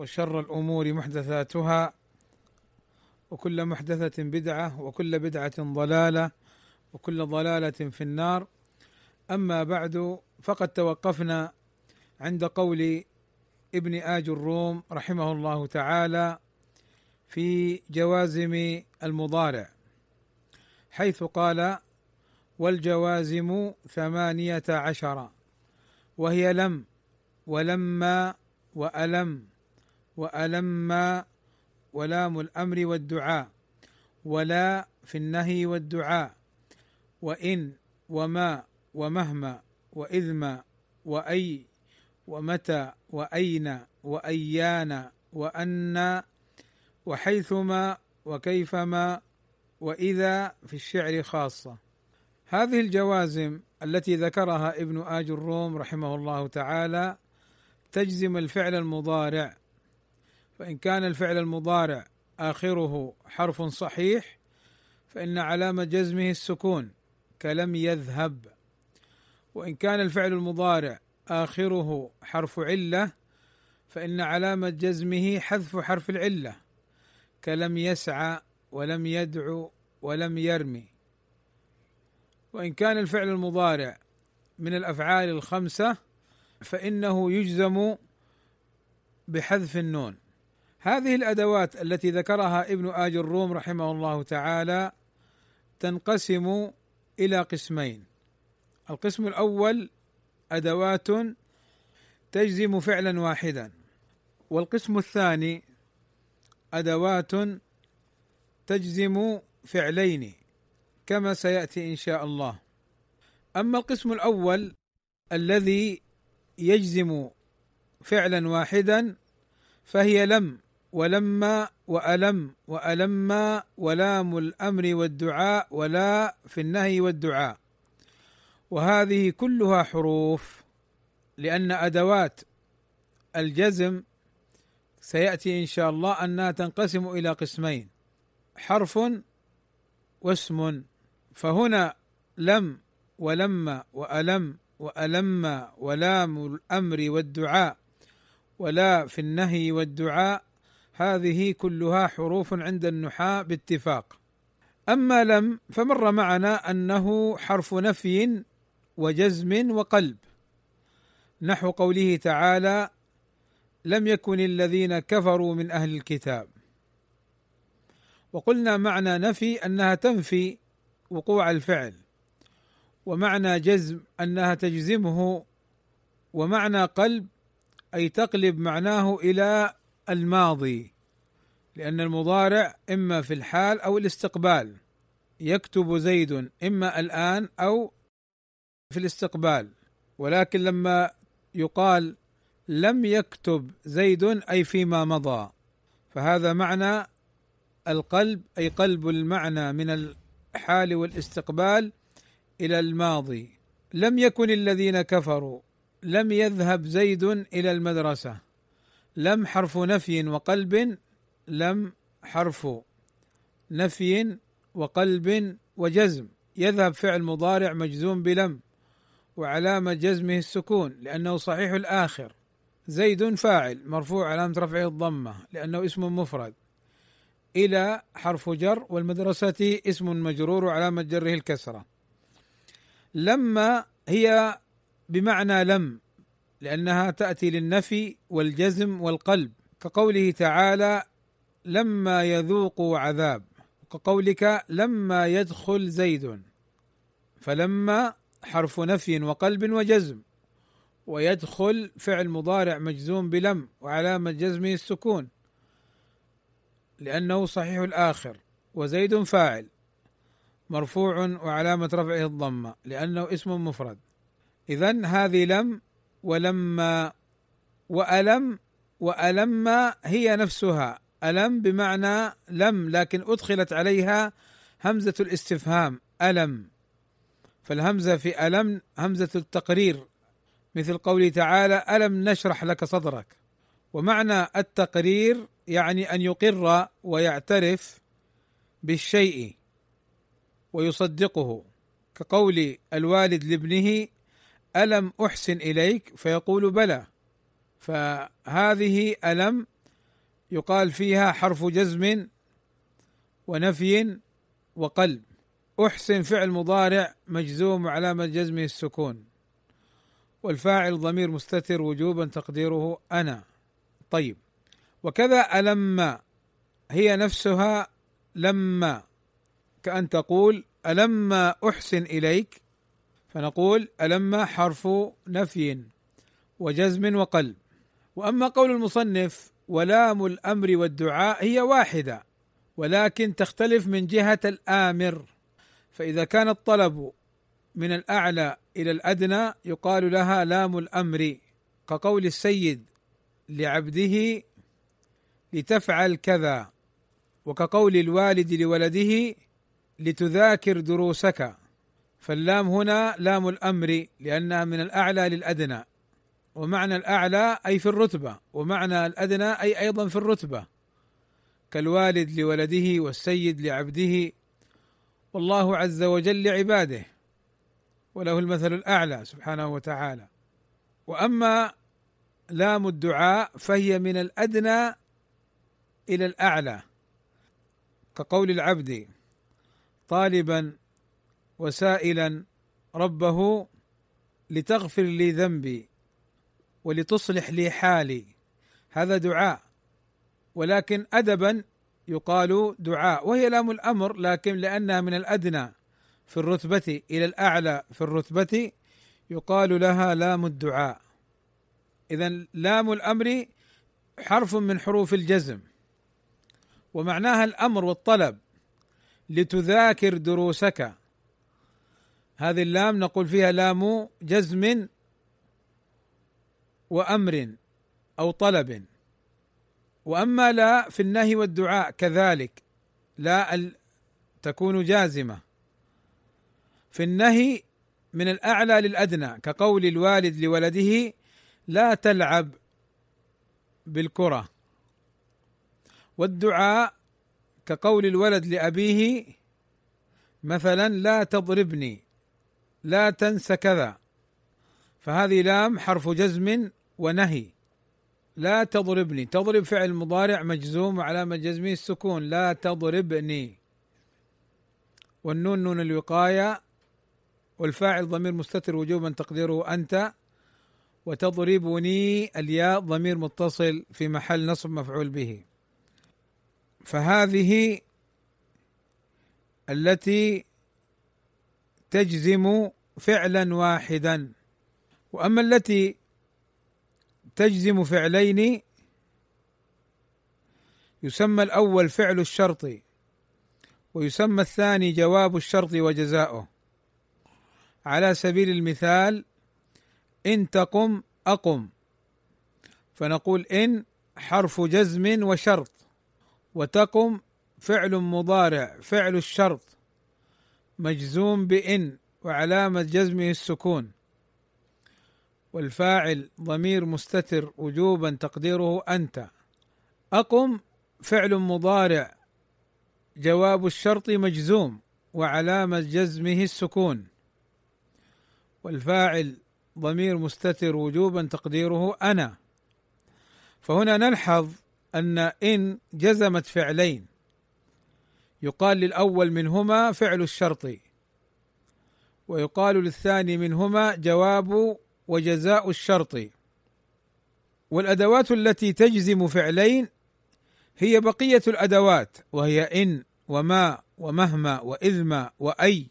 وشر الأمور محدثاتها وكل محدثة بدعة وكل بدعة ضلالة وكل ضلالة في النار. أما بعد فقد توقفنا عند قول ابن آج الروم رحمه الله تعالى في جوازم المضارع حيث قال والجوازم ثمانية عشر وهي لم ولما وألم. وألما ولام الأمر والدعاء ولا في النهي والدعاء وإن وما ومهما وإذما وأي ومتى وأين وأيان وأن وحيثما وكيفما وإذا في الشعر خاصة. هذه الجوازم التي ذكرها ابن آج الروم رحمه الله تعالى تجزم الفعل المضارع فإن كان الفعل المضارع آخره حرف صحيح فإن علامة جزمه السكون كلم يذهب. وإن كان الفعل المضارع آخره حرف علة فإن علامة جزمه حذف حرف العلة كلم يسعى ولم يدعو ولم يرمي. وإن كان الفعل المضارع من الأفعال الخمسة فإنه يجزم بحذف النون. هذه الأدوات التي ذكرها ابن آج الروم رحمه الله تعالى تنقسم إلى قسمين. القسم الأول أدوات تجزم فعلا واحدا والقسم الثاني أدوات تجزم فعلين كما سيأتي إن شاء الله. أما القسم الأول الذي يجزم فعلا واحدا فهي لم ولما وألم وألما ولام الأمر والدعاء ولا في النهي والدعاء. وهذه كلها حروف لأن أدوات الجزم سيأتي إن شاء الله أنها تنقسم إلى قسمين. حرف واسم. فهنا لم ولما وألم وألما ولام الأمر والدعاء ولا في النهي والدعاء هذه كلها حروف عند النحاة باتفاق. أما لم فمر معنا أنه حرف نفي وجزم وقلب. نحو قوله تعالى لم يكن الذين كفروا من أهل الكتاب. وقلنا معنى نفي أنها تنفي وقوع الفعل ومعنى جزم أنها تجزمه ومعنى قلب أي تقلب معناه إلى الماضي لأن المضارع إما في الحال أو الاستقبال. يكتب زيد إما الآن أو في الاستقبال. ولكن لما يقال لم يكتب زيد أي فيما مضى فهذا معنى القلب أي قلب المعنى من الحال والاستقبال إلى الماضي. لم يكن الذين كفروا لم يذهب زيد إلى المدرسة. لم حرف نفي وقلب لم حرف نفي وقلب وجزم. يذهب فعل مضارع مجزوم بلم وعلامة جزمه السكون لأنه صحيح الآخر. زيد فاعل مرفوع علامة رفعه الضمة لأنه اسم مفرد. إلى حرف جر والمدرسة اسم مجرور وعلامة جره الكسرة. لما هي بمعنى لم. لأنها تأتي للنفي والجزم والقلب. كقوله تعالى لما يذوقوا عذاب. كقولك لما يدخل زيد. فلما حرف نفي وقلب وجزم. ويدخل فعل مضارع مجزوم بلم وعلامة جزمه السكون. لأنه صحيح الآخر. وزيد فاعل. مرفوع وعلامة رفعه الضمة. لأنه اسم مفرد. إذا هذه لم ولما وألم وألم هي نفسها. ألم بمعنى لم لكن أدخلت عليها همزة الاستفهام ألم. فالهمزة في ألم همزة التقرير. مثل قوله تعالى ألم نشرح لك صدرك. ومعنى التقرير يعني أن يقر ويعترف بالشيء ويصدقه. كقول الوالد لابنه ألم أحسن إليك؟ فيقول بلى. فهذه ألم يقال فيها حرف جزم ونفي وقلب. أحسن فعل مضارع مجزوم وعلامة جزمه السكون. والفاعل ضمير مستتر وجوبا تقديره أنا. طيب. وكذا ألم هي نفسها لما كأن تقول ألما أحسن إليك؟ فنقول ألما حرف نفي وجزم وقلب. وأما قول المصنف ولام الأمر والدعاء هي واحدة ولكن تختلف من جهة الآمر. فإذا كان الطلب من الأعلى إلى الأدنى يقال لها لام الأمر كقول السيد لعبده لتفعل كذا وكقول الوالد لولده لتذاكر دروسك. فاللام هنا لام الأمر لأنها من الأعلى للأدنى. ومعنى الأعلى أي في الرتبة ومعنى الأدنى أي أيضا في الرتبة. كالوالد لولده والسيد لعبده والله عز وجل لعباده. وله المثل الأعلى سبحانه وتعالى. وأما لام الدعاء فهي من الأدنى إلى الأعلى كقول العبد طالبا وسائلا ربه لتغفر لي ذنبي ولتصلح لي حالي. هذا دعاء. ولكن ادبا يقال دعاء. وهي لام الأمر لكن لأنها من الأدنى في الرتبة إلى الأعلى في الرتبة يقال لها لام الدعاء. اذا لام الأمر حرف من حروف الجزم. ومعناها الأمر والطلب. لتذاكر دروسك. هذه اللام نقول فيها لام جزم وأمر أو طلب. وأما لا في النهي والدعاء كذلك. لا تكون جازمة. في النهي من الأعلى للأدنى كقول الوالد لولده لا تلعب بالكرة. والدعاء كقول الولد لأبيه مثلا لا تضربني. لا تنس كذا. فهذه لام حرف جزم ونهي. لا تضربني. تضرب فعل مضارع مجزوم وعلامة جزمه السكون. لا تضربني. والنون نون الوقاية. والفاعل ضمير مستتر وجوبا تقديره أنت. وتضربني الياء ضمير متصل في محل نصب مفعول به. فهذه التي تجزم فعلا واحدا. وأما التي تجزم فعلين يسمى الأول فعل الشرط ويسمى الثاني جواب الشرط وجزاؤه. على سبيل المثال إن تقم أقم فنقول إن حرف جزم وشرط وتقم فعل مضارع فعل الشرط. مجزوم بإن وعلامة جزمه السكون. والفاعل ضمير مستتر وجوبا تقديره أنت. أقم فعل مضارع. جواب الشرط مجزوم وعلامة جزمه السكون. والفاعل ضمير مستتر وجوبا تقديره أنا. فهنا نلحظ أن إن جزمت فعلين. يقال للأول منهما فعل الشرط ويقال للثاني منهما جواب وجزاء الشرط. والأدوات التي تجزم فعلين هي بقية الأدوات وهي إن وما ومهما وإذما وأي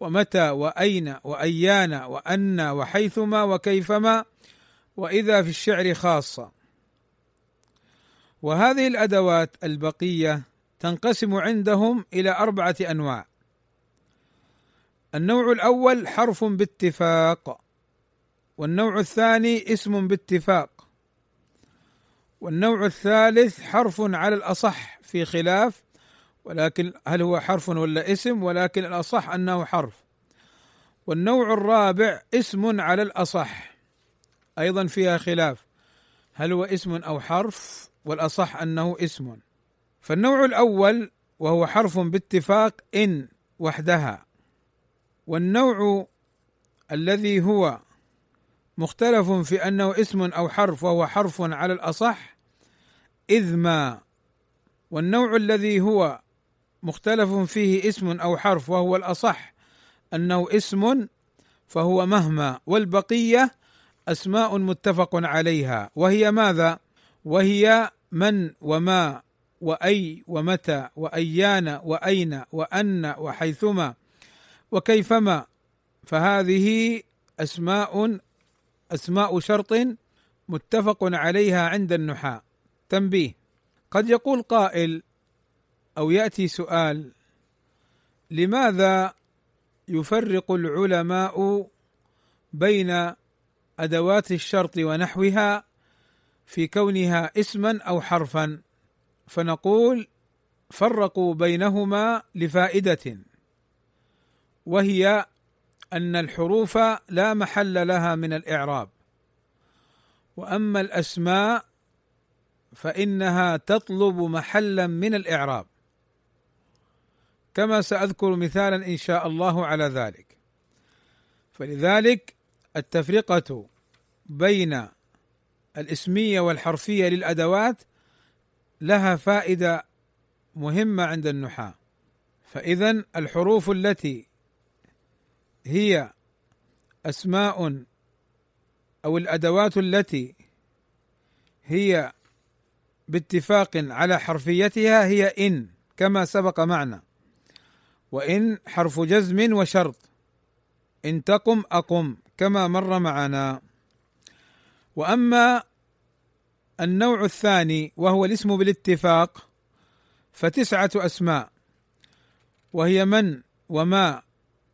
ومتى وأين وايان وأن وحيثما وكيفما وإذا في الشعر خاصة. وهذه الأدوات البقية تنقسم عندهم إلى أربعة أنواع. النوع الأول حرف باتفاق والنوع الثاني اسم باتفاق والنوع الثالث حرف على الأصح في خلاف ولكن هل هو حرف ولا اسم؟ ولكن الأصح أنه حرف. والنوع الرابع اسم على الأصح أيضا فيها خلاف هل هو اسم أو حرف؟ والأصح أنه اسم. فالنوع الأول وهو حرف باتفاق إن وحدها. والنوع الذي هو مختلف في أنه اسم أو حرف وهو حرف على الأصح إذ ما. والنوع الذي هو مختلف فيه اسم أو حرف وهو الأصح أنه اسم فهو مهما. والبقية أسماء متفق عليها. وهي ماذا؟ وهي من وما. وأي ومتى وأيان وأين وأن وحيثما وكيفما. فهذه أسماء أسماء شرط متفق عليها عند النحاة. تنبيه. قد يقول قائل أو يأتي سؤال لماذا يفرق العلماء بين أدوات الشرط ونحوها في كونها اسما أو حرفا؟ فنقول فرقوا بينهما لفائدة وهي أن الحروف لا محل لها من الإعراب وأما الأسماء فإنها تطلب محلا من الإعراب. كما سأذكر مثالا إن شاء الله على ذلك. فلذلك التفرقة بين الإسمية والحرفية للأدوات لها فائدة مهمة عند النحاة. فاذا الحروف التي هي أسماء أو الأدوات التي هي باتفاق على حرفيتها هي إن كما سبق معنا. وإن حرف جزم وشرط. إن تقم أقم كما مر معنا. وأما النوع الثاني وهو الاسم بالاتفاق فتسعة أسماء. وهي من وما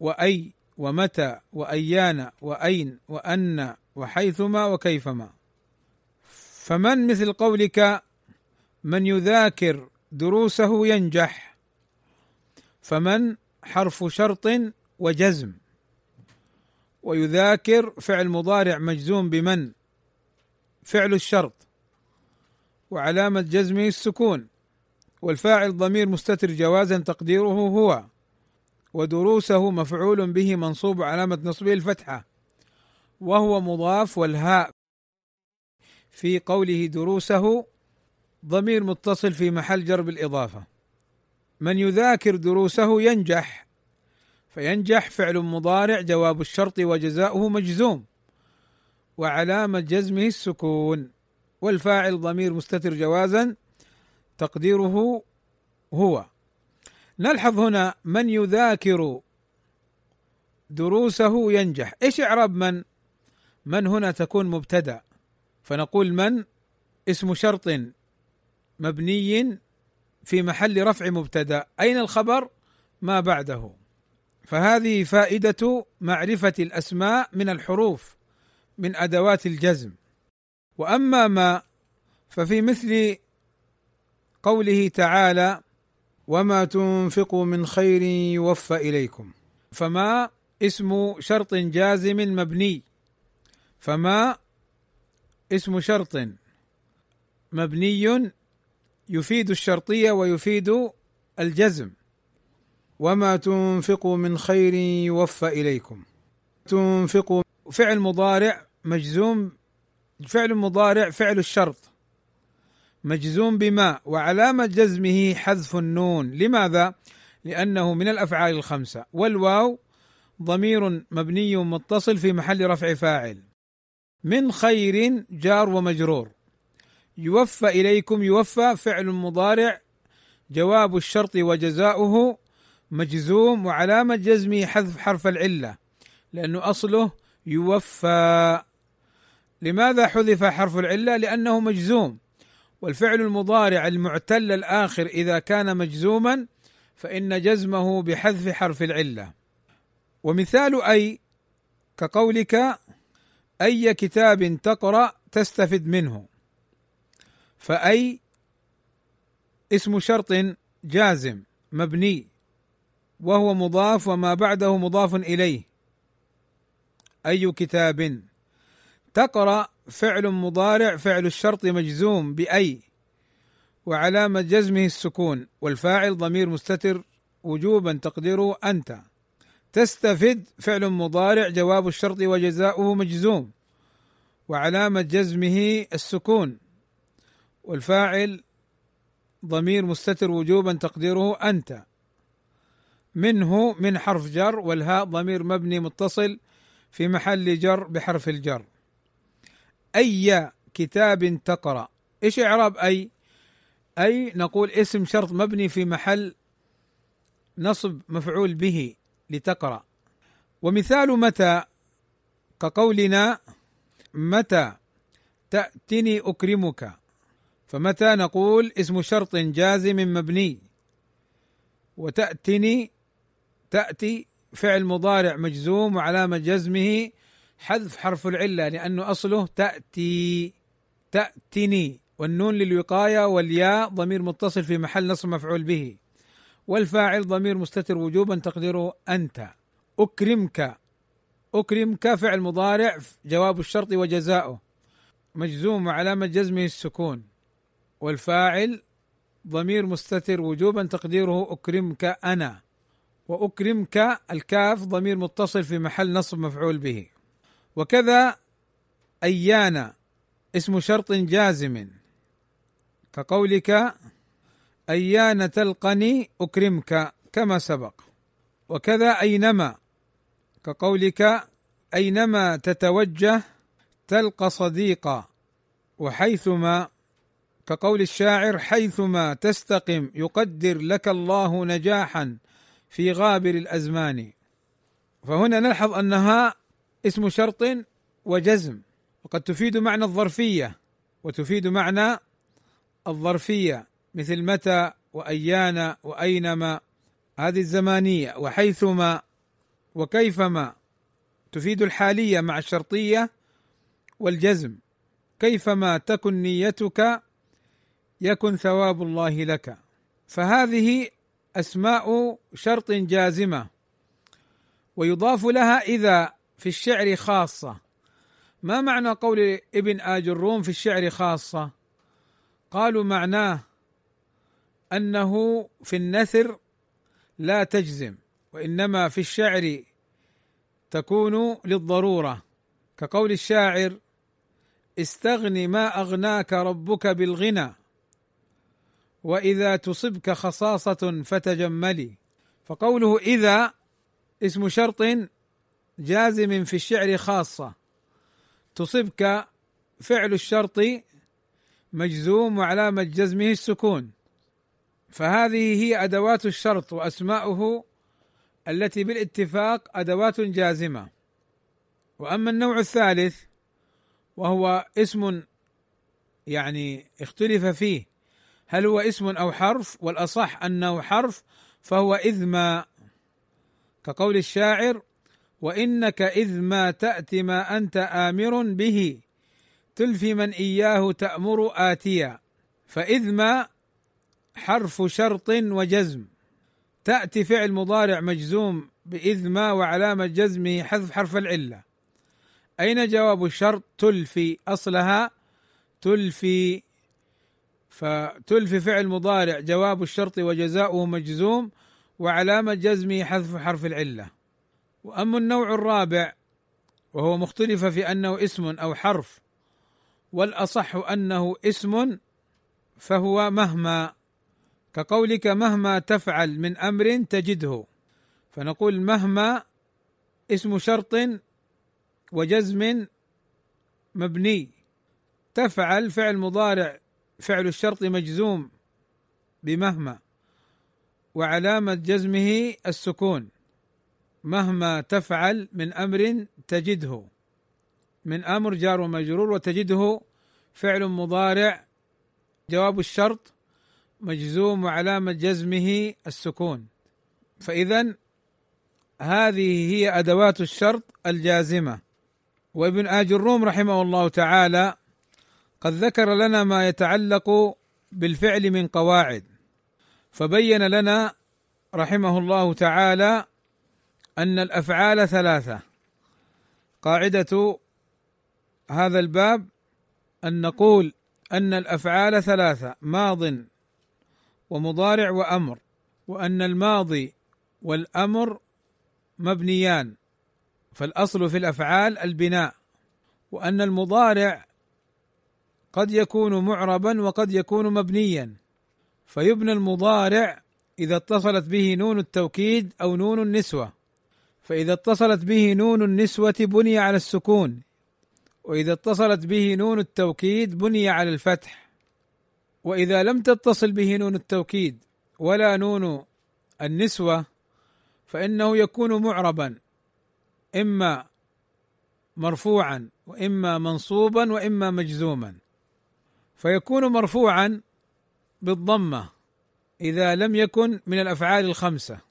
وأي ومتى وأيان وأين وأن وحيثما وكيفما. فمن مثل قولك؟ من يذاكر دروسه ينجح. فمن حرف شرط وجزم. ويذاكر فعل مضارع مجزوم بمن؟ فعل الشرط. وعلامة جزمه السكون والفاعل ضمير مستتر جوازا تقديره هو ودروسه مفعول به منصوب علامة نصبه الفتحة وهو مضاف والهاء. في قوله دروسه ضمير متصل في محل جر بالإضافة من يذاكر دروسه ينجح فينجح فعل مضارع جواب الشرط وجزاؤه مجزوم وعلامة جزمه السكون. والفاعل ضمير مستتر جوازا تقديره هو. نلحظ هنا من يذاكر دروسه ينجح. إيش إعراب من؟ من هنا تكون مبتدأ. فنقول من؟ اسم شرط مبني في محل رفع مبتدأ. أين الخبر؟ ما بعده. فهذه فائدة معرفة الأسماء من الحروف من أدوات الجزم. وأما ما ففي مثل قوله تعالى وما تنفقوا من خير يوفى إليكم فما اسم شرط جازم مبني فما اسم شرط مبني يفيد الشرطية ويفيد الجزم وما تنفقوا من خير يوفى إليكم تنفقوا فعل مضارع مجزوم فعل مضارع فعل الشرط. مجزوم بما وعلامة جزمه حذف النون. لماذا؟ لأنه من الأفعال الخمسة. والواو ضمير مبني متصل في محل رفع فاعل. من خير جار ومجرور. يوفى إليكم يوفى فعل مضارع. جواب الشرط وجزاؤه مجزوم وعلامة جزمه حذف حرف العلة. لأنه أصله يوفى. لماذا حذف حرف العلة؟ لأنه مجزوم. والفعل المضارع المعتل الآخر إذا كان مجزوما فإن جزمه بحذف حرف العلة. ومثال أي كقولك أي كتاب تقرأ تستفد منه. فأي اسم شرط جازم مبني وهو مضاف وما بعده مضاف إليه. أي كتاب تقرأ فعل مضارع فعل الشرط مجزوم بأي وعلامة جزمه السكون والفاعل ضمير مستتر وجوبا تقديره أنت. تستفد فعل مضارع جواب الشرط وجزاؤه مجزوم وعلامة جزمه السكون والفاعل ضمير مستتر وجوبا تقديره أنت. منه من حرف جر والهاء ضمير مبني متصل في محل جر بحرف الجر. أي كتاب تقرأ. إيش إعراب أي؟ أي نقول اسم شرط مبني في محل نصب مفعول به لتقرأ. ومثال متى؟ كقولنا متى تأتني أكرمك؟ فمتى نقول اسم شرط جازم مبني؟ وتأتني تأتي فعل مضارع مجزوم وعلامة جزمه حذف حرف العلة لأنه أصله تأتي تأتني والنون للوقاية والياء ضمير متصل في محل نصب مفعول به والفاعل ضمير مستتر وجوبا تقديره أنت. أكرمك أكرمك فعل مضارع جواب الشرط وجزاؤه. مجزوم وعلامة جزمه السكون. والفاعل ضمير مستتر وجوبا تقديره أكرمك أنا. وأكرمك الكاف ضمير متصل في محل نصب مفعول به. وكذا أيانا اسم شرط جازم. كقولك أيان تلقني أكرمك كما سبق. وكذا أينما كقولك أينما تتوجه تلقى صديقا وحيثما كقول الشاعر حيثما تستقم يقدر لك الله نجاحا في غابر الأزمان. فهنا نلحظ أنها اسم شرط وجزم. وقد تفيد معنى الظرفية وتفيد معنى الظرفية مثل متى وأيان وأينما. هذه الزمانية وحيثما وكيفما. تفيد الحالية مع الشرطية والجزم. كيفما تكن نيتك يكن ثواب الله لك. فهذه أسماء شرط جازمة ويضاف لها إذا في الشعر خاصة. ما معنى قول ابن آج الروم في الشعر خاصة؟ قالوا معناه أنه في النثر لا تجزم وإنما في الشعر تكون للضرورة. كقول الشاعر استغن ما أغناك ربك بالغنى وإذا تصبك خصاصة فتجملي. فقوله إذا اسم شرط جازم في الشعر خاصة. تصبك فعل الشرط مجزوم وعلامه جزمه السكون. فهذه هي أدوات الشرط وأسماؤه التي بالاتفاق أدوات جازمة. وأما النوع الثالث وهو اسم يعني اختلف فيه هل هو اسم أو حرف؟ والأصح أنه حرف فهو اذ ما كقول الشاعر وإنك إذ ما تاتي ما أنت آمر به. تلفي من إياه تأمر آتيا. فإذ ما حرف شرط وجزم. تاتي فعل مضارع مجزوم بإذ ما وعلامة جزمه حذف حرف العلة. أين جواب الشرط؟ تلفي أصلها. تلفي فتلفي فعل مضارع. جواب الشرط وجزاؤه مجزوم وعلامة جزمه حذف حرف العلة. وأما النوع الرابع وهو مختلف في أنه اسم أو حرف والأصح أنه اسم فهو مهما كقولك مهما تفعل من أمر تجده. فنقول مهما اسم شرط وجزم مبني. تفعل فعل مضارع فعل الشرط مجزوم بمهما وعلامة جزمه السكون. مهما تفعل من أمر تجده. من أمر جار ومجرور وتجده فعل مضارع. جواب الشرط مجزوم وعلامة جزمه السكون. فإذا هذه هي أدوات الشرط الجازمة. وابن آج الروم رحمه الله تعالى قد ذكر لنا ما يتعلق بالفعل من قواعد. فبين لنا رحمه الله تعالى أن الأفعال ثلاثة. قاعدة هذا الباب أن نقول أن الأفعال ثلاثة ماض ومضارع وأمر وأن الماضي والأمر مبنيان فالأصل في الأفعال البناء وأن المضارع قد يكون معربا وقد يكون مبنيا فيبنى المضارع إذا اتصلت به نون التوكيد أو نون النسوة. فإذا اتصلت به نون النسوة بني على السكون وإذا اتصلت به نون التوكيد بني على الفتح وإذا لم تتصل به نون التوكيد ولا نون النسوة فإنه يكون معربا إما مرفوعا وإما منصوبا وإما مجزوما. فيكون مرفوعا بالضمة إذا لم يكن من الأفعال الخمسة.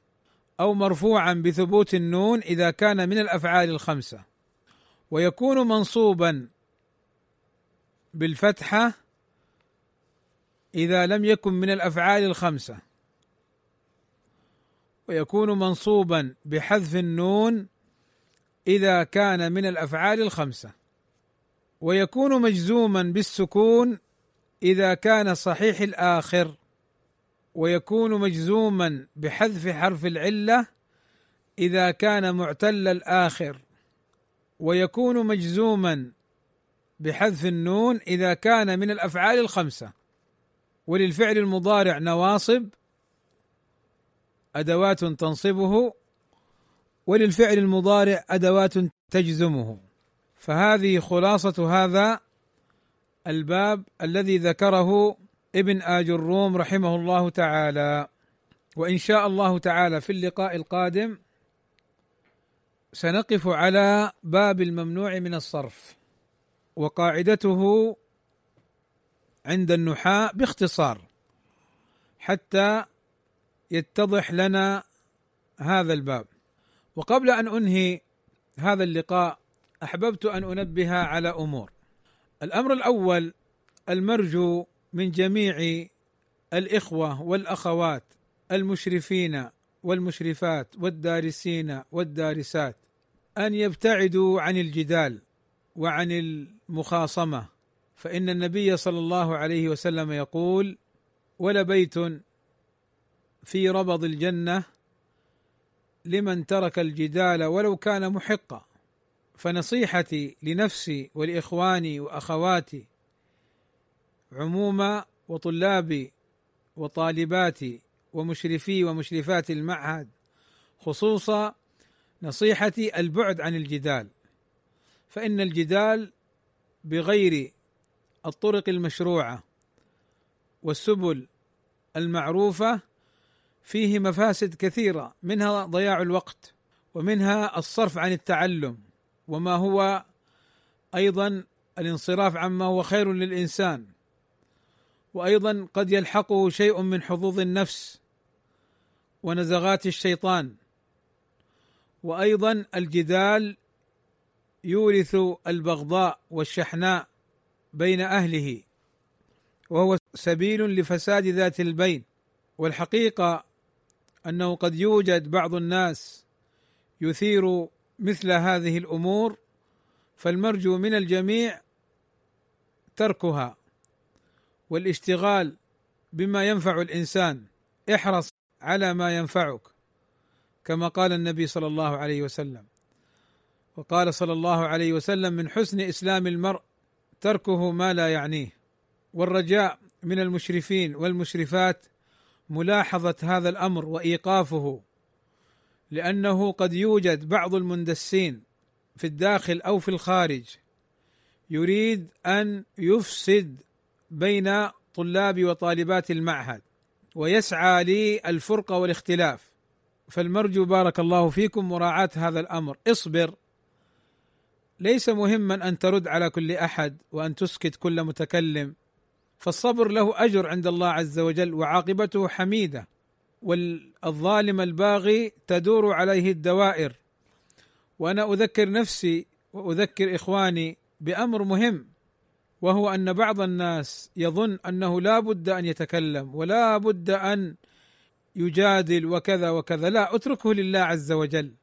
أو مرفوعا بثبوت النون إذا كان من الأفعال الخمسة. ويكون منصوبا بالفتحة إذا لم يكن من الأفعال الخمسة. ويكون منصوبا بحذف النون إذا كان من الأفعال الخمسة. ويكون مجزوما بالسكون إذا كان صحيح الآخر. ويكون مجزوما بحذف حرف العلة إذا كان معتل الآخر. ويكون مجزوما بحذف النون إذا كان من الأفعال الخمسة. وللفعل المضارع نواصب أدوات تنصبه وللفعل المضارع أدوات تجزمه. فهذه خلاصة هذا الباب الذي ذكره ابن آج الروم رحمه الله تعالى. وإن شاء الله تعالى في اللقاء القادم سنقف على باب الممنوع من الصرف وقاعدته عند النحاة باختصار حتى يتضح لنا هذا الباب. وقبل أن أنهي هذا اللقاء أحببت أن أنبه على أمور. الأمر الأول المرجو من جميع الإخوة والأخوات المشرفين والمشرفات والدارسين والدارسات أن يبتعدوا عن الجدال وعن المخاصمة فإن النبي صلى الله عليه وسلم يقول ولبيت في ربض الجنة لمن ترك الجدال ولو كان محقا فنصيحتي لنفسي ولإخواني وأخواتي عموما وطلابي وطالباتي ومشرفي ومشرفات المعهد خصوصا نصيحتي البعد عن الجدال. فإن الجدال بغير الطرق المشروعة والسبل المعروفة فيه مفاسد كثيرة منها ضياع الوقت ومنها الصرف عن التعلم وما هو أيضا الانصراف عما هو خير للإنسان. وأيضا قد يلحقه شيء من حظوظ النفس ونزغات الشيطان. وأيضا الجدال يورث البغضاء والشحناء بين أهله وهو سبيل لفساد ذات البين. والحقيقة أنه قد يوجد بعض الناس يثير مثل هذه الأمور فالمرجو من الجميع تركها. والاشتغال بما ينفع الإنسان. احرص على ما ينفعك كما قال النبي صلى الله عليه وسلم. وقال صلى الله عليه وسلم من حسن إسلام المرء تركه ما لا يعنيه. والرجاء من المشرفين والمشرفات ملاحظة هذا الأمر وإيقافه لأنه قد يوجد بعض المندسين في الداخل أو في الخارج يريد أن يفسد بين طلاب وطالبات المعهد ويسعى للفرقه والاختلاف. فالمرجو بارك الله فيكم مراعاة هذا الأمر. اصبر. ليس مهما أن ترد على كل أحد وأن تسكت كل متكلم. فالصبر له أجر عند الله عز وجل وعاقبته حميدة. والظالم الباغي تدور عليه الدوائر. وأنا أذكر نفسي وأذكر إخواني بأمر مهم. وهو أن بعض الناس يظن أنه لا بد أن يتكلم ولا بد أن يجادل وكذا وكذا. لا اتركه لله عز وجل.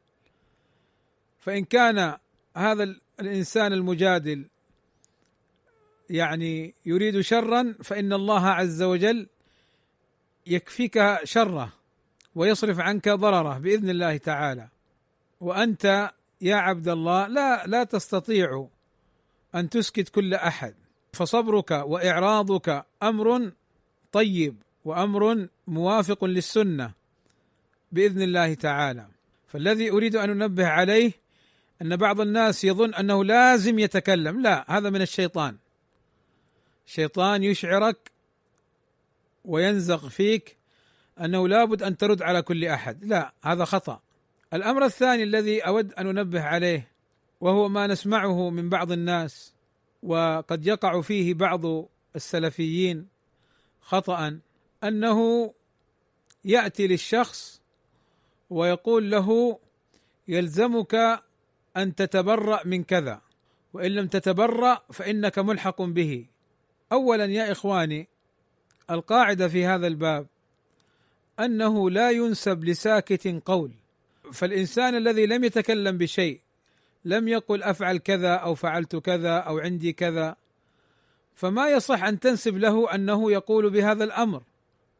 فإن كان هذا الإنسان المجادل يعني يريد شرا فإن الله عز وجل يكفيك شره ويصرف عنك ضرره بإذن الله تعالى. وأنت يا عبد الله لا لا تستطيع أن تسكت كل أحد. فصبرك وإعراضك أمر طيب وأمر موافق للسنة بإذن الله تعالى. فالذي أريد أن أنبه عليه أن بعض الناس يظن أنه لازم يتكلم. لا هذا من الشيطان. الشيطان يشعرك وينزغ فيك أنه لابد أن ترد على كل أحد. لا هذا خطأ. الأمر الثاني الذي أود أن أنبه عليه وهو ما نسمعه من بعض الناس وقد يقع فيه بعض السلفيين خطأ أنه يأتي للشخص ويقول له يلزمك أن تتبرأ من كذا وإن لم تتبرأ فإنك ملحق به. اولا يا إخواني القاعدة في هذا الباب أنه لا ينسب لساكت قول فالإنسان الذي لم يتكلم بشيء لم يقل أفعل كذا أو فعلت كذا أو عندي كذا. فما يصح أن تنسب له أنه يقول بهذا الأمر.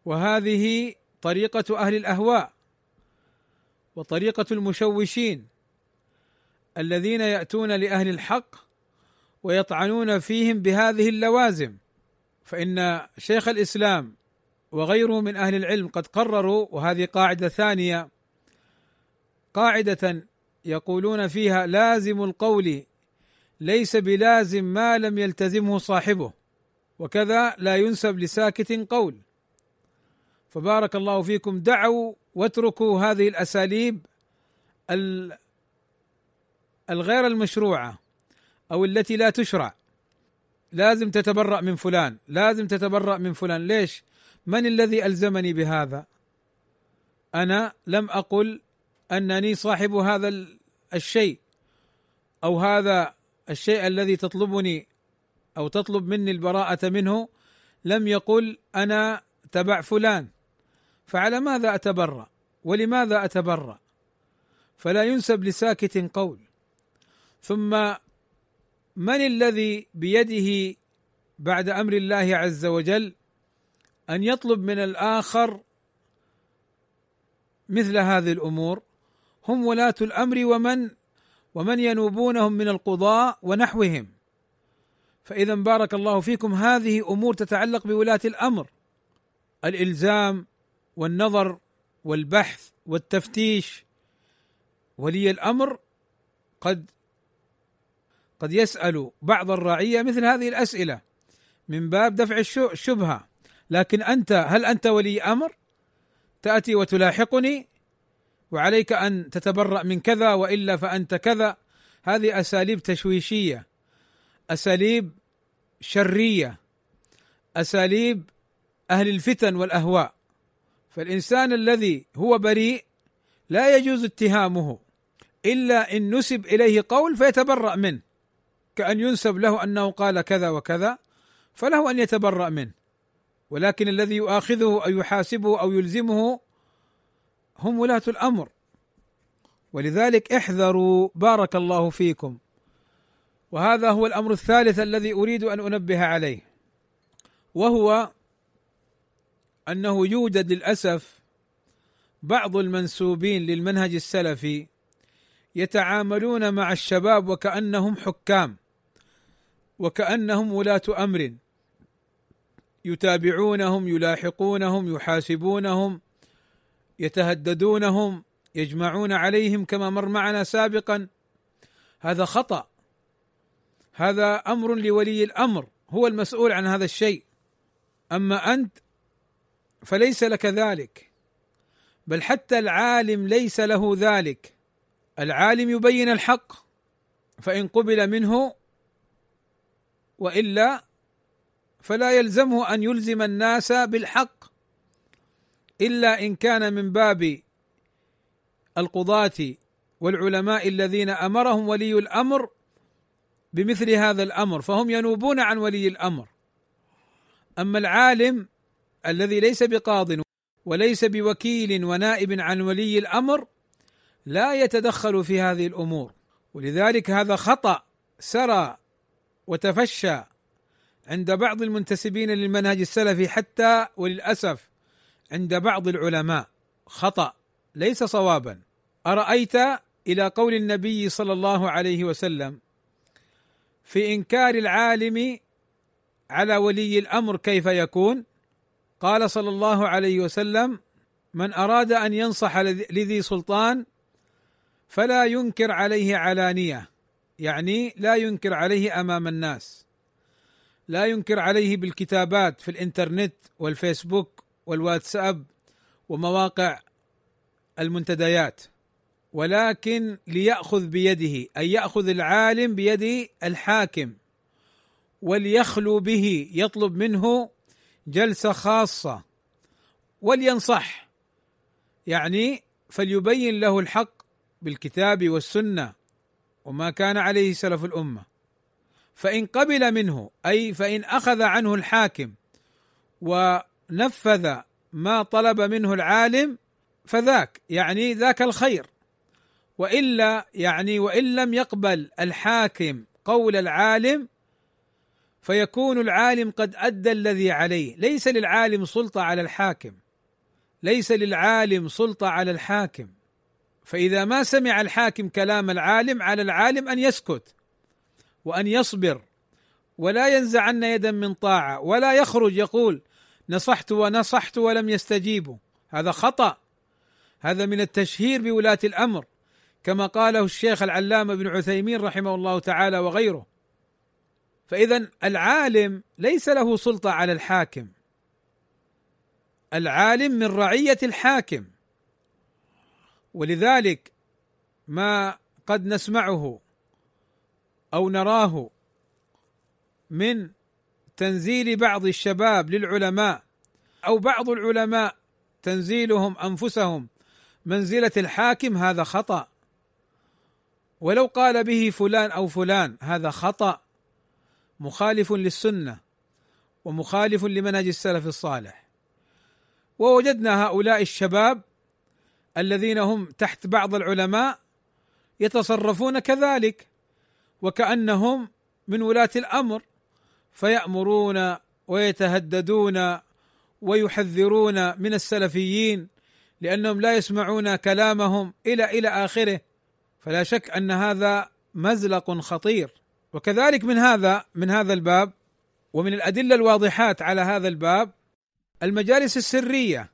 وهذه طريقة أهل الأهواء وطريقة المشوشين الذين يأتون لأهل الحق ويطعنون فيهم بهذه اللوازم. فإن شيخ الإسلام وغيره من أهل العلم قد قرروا وهذه قاعدة ثانية قاعدة يقولون فيها لازم القول ليس بلازم ما لم يلتزمه صاحبه وكذا لا ينسب لساكت قول. فبارك الله فيكم دعوا واتركوا هذه الأساليب الغير المشروعة أو التي لا تشرع. لازم تتبرأ من فلان لازم تتبرأ من فلان. ليش؟ من الذي ألزمني بهذا؟ أنا لم أقل أنني صاحب هذا الشيء أو هذا الشيء الذي تطلبني أو تطلب مني البراءة منه لم يقل أنا تبع فلان. فعلى ماذا أتبرأ؟ ولماذا أتبرأ؟ فلا ينسب لساكت قول. ثم من الذي بيده بعد أمر الله عز وجل أن يطلب من الآخر مثل هذه الأمور؟ هم ولاة الأمر ومن ومن ينوبونهم من القضاء ونحوهم. فإذا بارك الله فيكم هذه أمور تتعلق بولاة الأمر. الإلزام والنظر والبحث والتفتيش. ولي الأمر قد قد يسأل بعض الرعية مثل هذه الأسئلة من باب دفع الشبهة لكن أنت هل أنت ولي أمر؟ تأتي وتلاحقني. وعليك أن تتبرأ من كذا وإلا فأنت كذا. هذه أساليب تشويشية أساليب شرية أساليب أهل الفتن والأهواء. فالإنسان الذي هو بريء لا يجوز اتهامه إلا إن نسب إليه قول فيتبرأ منه. كأن ينسب له أنه قال كذا وكذا فله أن يتبرأ منه. ولكن الذي يؤاخذه أو يحاسبه أو يلزمه هم ولاة الأمر. ولذلك احذروا بارك الله فيكم. وهذا هو الأمر الثالث الذي أريد أن أنبه عليه. وهو أنه يوجد للأسف بعض المنسوبين للمنهج السلفي يتعاملون مع الشباب وكأنهم حكام وكأنهم ولاة أمر. يتابعونهم يلاحقونهم يحاسبونهم يتهددونهم يجمعون عليهم كما مر معنا سابقا. هذا خطأ. هذا أمر لولي الأمر هو المسؤول عن هذا الشيء. أما أنت فليس لك ذلك بل حتى العالم ليس له ذلك. العالم يبين الحق فإن قبل منه وإلا فلا يلزمه أن يلزم الناس بالحق. إلا إن كان من باب القضاة والعلماء الذين أمرهم ولي الأمر بمثل هذا الأمر فهم ينوبون عن ولي الأمر. أما العالم الذي ليس بقاض وليس بوكيل ونائب عن ولي الأمر لا يتدخل في هذه الأمور. ولذلك هذا خطأ سرى وتفشى عند بعض المنتسبين للمنهج السلفي حتى وللأسف عند بعض العلماء. خطأ ليس صوابا. أرأيت إلى قول النبي صلى الله عليه وسلم في إنكار العالم على ولي الأمر كيف يكون؟ قال صلى الله عليه وسلم: من أراد أن ينصح لذي سلطان فلا ينكر عليه علانية. يعني لا ينكر عليه أمام الناس. لا ينكر عليه بالكتابات في الإنترنت والفيسبوك والواتساب ومواقع المنتديات ولكن ليأخذ بيده أي يأخذ العالم بيد الحاكم وليخلو به يطلب منه جلسة خاصة ولينصح. يعني فليبين له الحق بالكتاب والسنة وما كان عليه سلف الأمة. فإن قبل منه أي فإن أخذ عنه الحاكم ونفذ ما طلب منه العالم فذاك يعني ذاك الخير. وإلا يعني وإن لم يقبل الحاكم قول العالم فيكون العالم قد أدى الذي عليه. ليس للعالم سلطة على الحاكم. ليس للعالم سلطة على الحاكم. فإذا ما سمع الحاكم كلام العالم على العالم أن يسكت وأن يصبر. ولا ينزعن يدا من طاعة ولا يخرج يقول نصحت ونصحت ولم يستجيبوا هذا خطأ. هذا من التشهير بولاة الأمر كما قاله الشيخ العلامة ابن عثيمين رحمه الله تعالى وغيره. فإذا العالم ليس له سلطة على الحاكم. العالم من رعية الحاكم. ولذلك ما قد نسمعه أو نراه من تنزيل بعض الشباب للعلماء أو بعض العلماء تنزيلهم أنفسهم. منزلة الحاكم هذا خطأ. ولو قال به فلان أو فلان هذا خطأ. مخالف للسنة ومخالف لمنهج السلف الصالح. ووجدنا هؤلاء الشباب الذين هم تحت بعض العلماء يتصرفون كذلك وكأنهم من ولاة الأمر. فيأمرون ويتهددون ويحذرون من السلفيين لأنهم لا يسمعون كلامهم إلى إلى آخره. فلا شك أن هذا مزلق خطير. وكذلك من هذا من هذا الباب ومن الأدلة الواضحات على هذا الباب المجالس السرية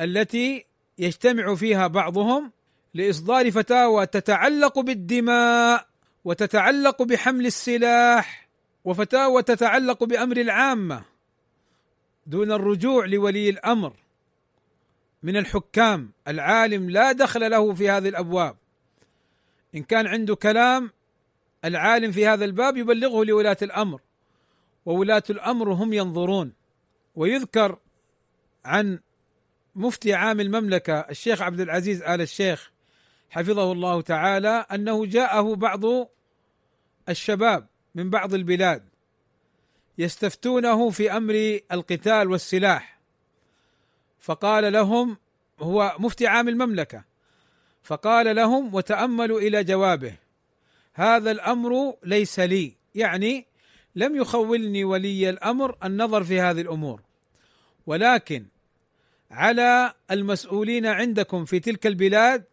التي يجتمع فيها بعضهم لإصدار فتاوى تتعلق بالدماء وتتعلق بحمل السلاح وفتاوى تتعلق بأمر العامة دون الرجوع لولي الأمر من الحكام. العالم لا دخل له في هذه الأبواب. إن كان عنده كلام العالم في هذا الباب يبلغه لولاة الأمر وولاة الأمر هم ينظرون. ويذكر عن مفتي عام المملكة الشيخ عبد العزيز آل الشيخ حفظه الله تعالى أنه جاءه بعض الشباب من بعض البلاد يستفتونه في أمر القتال والسلاح. فقال لهم هو مفتي عام المملكة. فقال لهم وتأملوا إلى جوابه هذا الأمر ليس لي يعني لم يخولني ولي الأمر النظر في هذه الأمور. ولكن على المسؤولين عندكم في تلك البلاد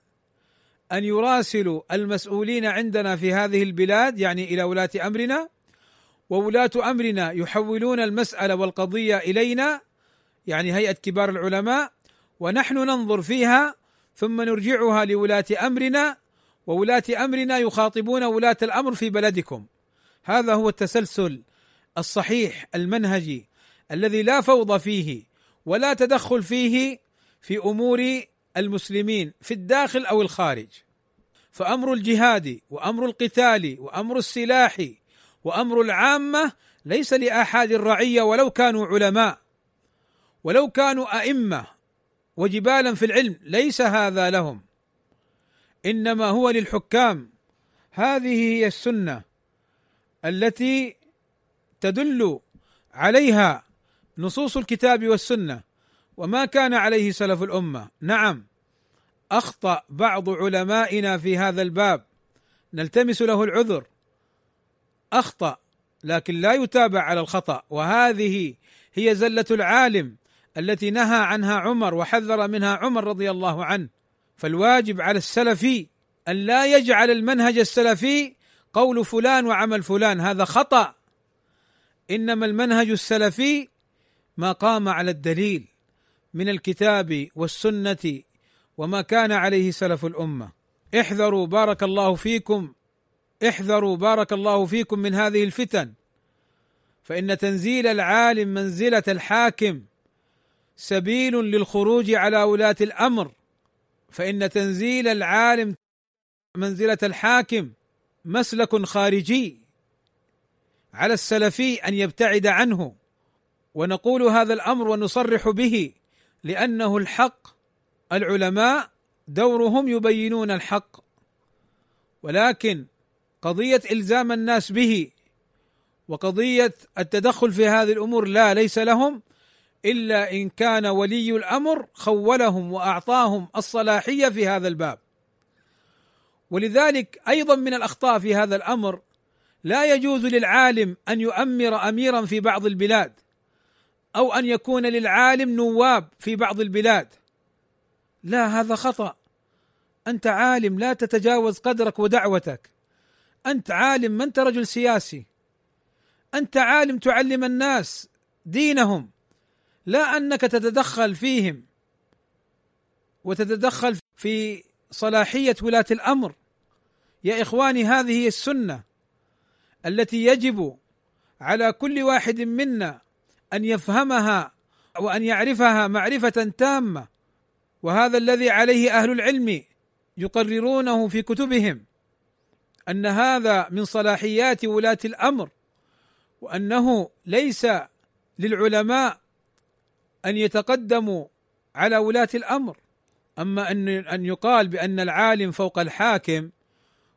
أن يراسلوا المسؤولين عندنا في هذه البلاد يعني إلى ولاة أمرنا. وولاة أمرنا يحولون المسألة والقضية إلينا يعني هيئة كبار العلماء. ونحن ننظر فيها ثم نرجعها لولاة أمرنا. وولاة أمرنا يخاطبون ولاة الأمر في بلدكم. هذا هو التسلسل الصحيح المنهجي الذي لا فوضى فيه ولا تدخل فيه في أمور المسلمين في الداخل أو الخارج. فأمر الجهاد وأمر القتال وأمر السلاح وأمر العامة ليس لاحاد الرعية ولو كانوا علماء. ولو كانوا أئمة وجبالا في العلم ليس هذا لهم. إنما هو للحكام. هذه هي السنة التي تدل عليها نصوص الكتاب والسنة. وما كان عليه سلف الأمة. نعم أخطأ بعض علمائنا في هذا الباب. نلتمس له العذر. أخطأ لكن لا يتابع على الخطأ. وهذه هي زلة العالم التي نهى عنها عمر وحذر منها عمر رضي الله عنه. فالواجب على السلفي أن لا يجعل المنهج السلفي قول فلان وعمل فلان. هذا خطأ. إنما المنهج السلفي ما قام على الدليل. من الكتاب والسنة وما كان عليه سلف الأمة. احذروا بارك الله فيكم احذروا بارك الله فيكم من هذه الفتن فإن تنزيل العالم منزلة الحاكم سبيل للخروج على ولاة الأمر فإن تنزيل العالم منزلة الحاكم مسلك خارجي على السلفي أن يبتعد عنه ونقول هذا الأمر ونصرح به. لأنه الحق العلماء دورهم يبينون الحق. ولكن قضية إلزام الناس به وقضية التدخل في هذه الأمور لا ليس لهم إلا إن كان ولي الأمر خولهم وأعطاهم الصلاحية في هذا الباب. ولذلك أيضا من الأخطاء في هذا الأمر لا يجوز للعالم أن يؤمر اميرا في بعض البلاد. أو أن يكون للعالم نواب في بعض البلاد. لا هذا خطأ. أنت عالم لا تتجاوز قدرك ودعوتك. أنت عالم ما أنت رجل سياسي. أنت عالم تعلم الناس دينهم. لا أنك تتدخل فيهم وتتدخل في صلاحية ولاة الأمر. يا إخواني هذه السنة التي يجب على كل واحد منا أن يفهمها وأن يعرفها معرفة تامة. وهذا الذي عليه أهل العلم يقررونه في كتبهم أن هذا من صلاحيات ولاة الأمر وأنه ليس للعلماء أن يتقدموا على ولاة الأمر. أما أن أن يقال بأن العالم فوق الحاكم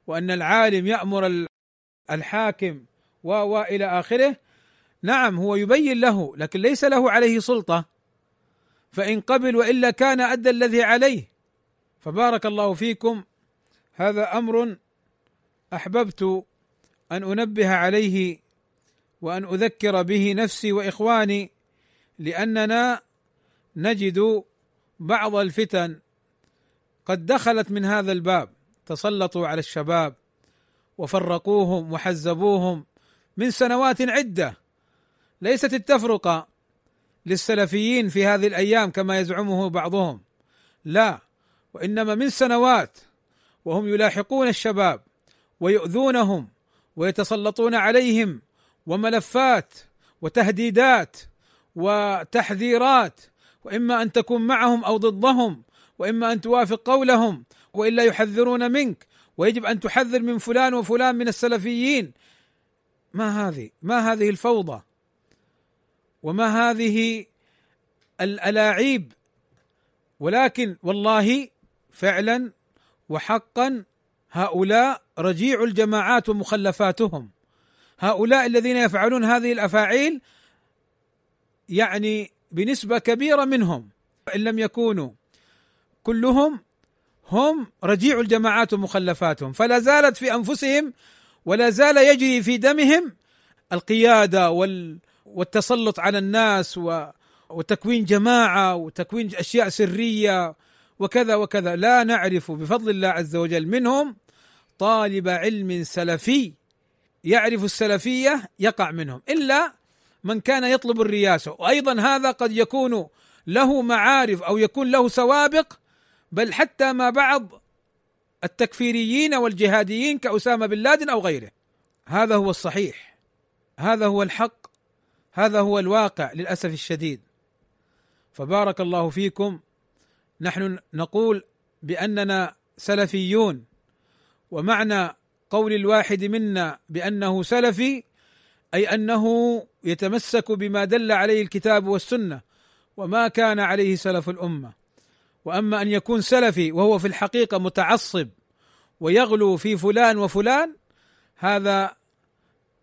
وأن العالم يأمر الحاكم و والى آخره نعم هو يبين له لكن ليس له عليه سلطة. فإن قبل وإلا كان أدى الذي عليه. فبارك الله فيكم. هذا أمر أحببت أن أنبه عليه وأن أذكر به نفسي وإخواني لأننا نجد بعض الفتن قد دخلت من هذا الباب. تسلطوا على الشباب وفرقوهم وحزبوهم من سنوات عدة. ليست التفرقة للسلفيين في هذه الأيام كما يزعمه بعضهم. لا وإنما من سنوات وهم يلاحقون الشباب ويؤذونهم ويتسلطون عليهم وملفات وتهديدات وتحذيرات وإما أن تكون معهم أو ضدهم وإما أن توافق قولهم وإلا يحذرون منك ويجب أن تحذر من فلان وفلان من السلفيين. ما هذه؟ ما هذه الفوضى؟ وما هذه الألاعيب؟ ولكن والله فعلا وحقا هؤلاء رجيع الجماعات ومخلفاتهم. هؤلاء الذين يفعلون هذه الأفاعيل يعني بنسبة كبيرة منهم. إن لم يكونوا كلهم هم رجيع الجماعات ومخلفاتهم. فلا زالت في أنفسهم ولا زال يجري في دمهم القيادة وال والتسلط على الناس و وتكوين جماعة وتكوين أشياء سرية وكذا وكذا. لا نعرف بفضل الله عز وجل منهم طالب علم سلفي يعرف السلفية يقع منهم إلا من كان يطلب الرياسة. وأيضا هذا قد يكون له معارف أو يكون له سوابق بل حتى ما بعض التكفيريين والجهاديين كأسامة بن لادن أو غيره. هذا هو الصحيح هذا هو الحق. هذا هو الواقع للأسف الشديد. فبارك الله فيكم. نحن نقول بأننا سلفيون ومعنى قول الواحد منا بأنه سلفي أي أنه يتمسك بما دل عليه الكتاب والسنة وما كان عليه سلف الأمة. وأما أن يكون سلفي وهو في الحقيقة متعصب ويغلو في فلان وفلان هذا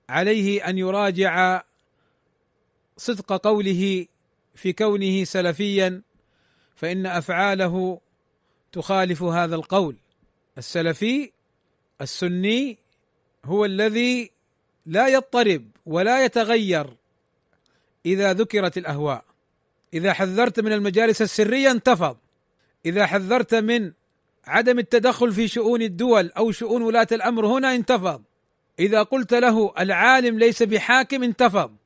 عليه أن يراجع صدق قوله في كونه سلفيا فإن أفعاله تخالف هذا القول. السلفي السني هو الذي لا يضطرب ولا يتغير إذا ذكرت الأهواء. إذا حذرت من المجالس السرية انتفض. إذا حذرت من عدم التدخل في شؤون الدول أو شؤون ولاة الأمر هنا انتفض. إذا قلت له العالم ليس بحاكم انتفض.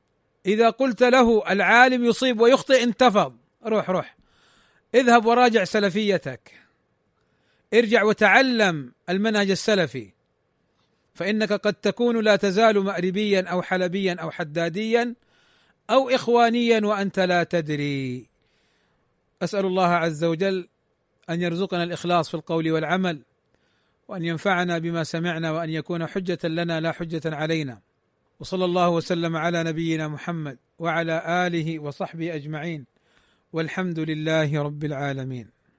إذا قلت له العالم يصيب ويخطئ انتفض. روح روح. اذهب وراجع سلفيتك. ارجع وتعلم المنهج السلفي. فإنك قد تكون لا تزال مأربيا أو حلبيا أو حداديا أو اخوانيا وأنت لا تدري. أسأل الله عز وجل أن يرزقنا الإخلاص في القول والعمل وأن ينفعنا بما سمعنا وأن يكون حجة لنا لا حجة علينا. وصلى الله وسلم على نبينا محمد وعلى آله وصحبه أجمعين والحمد لله رب العالمين.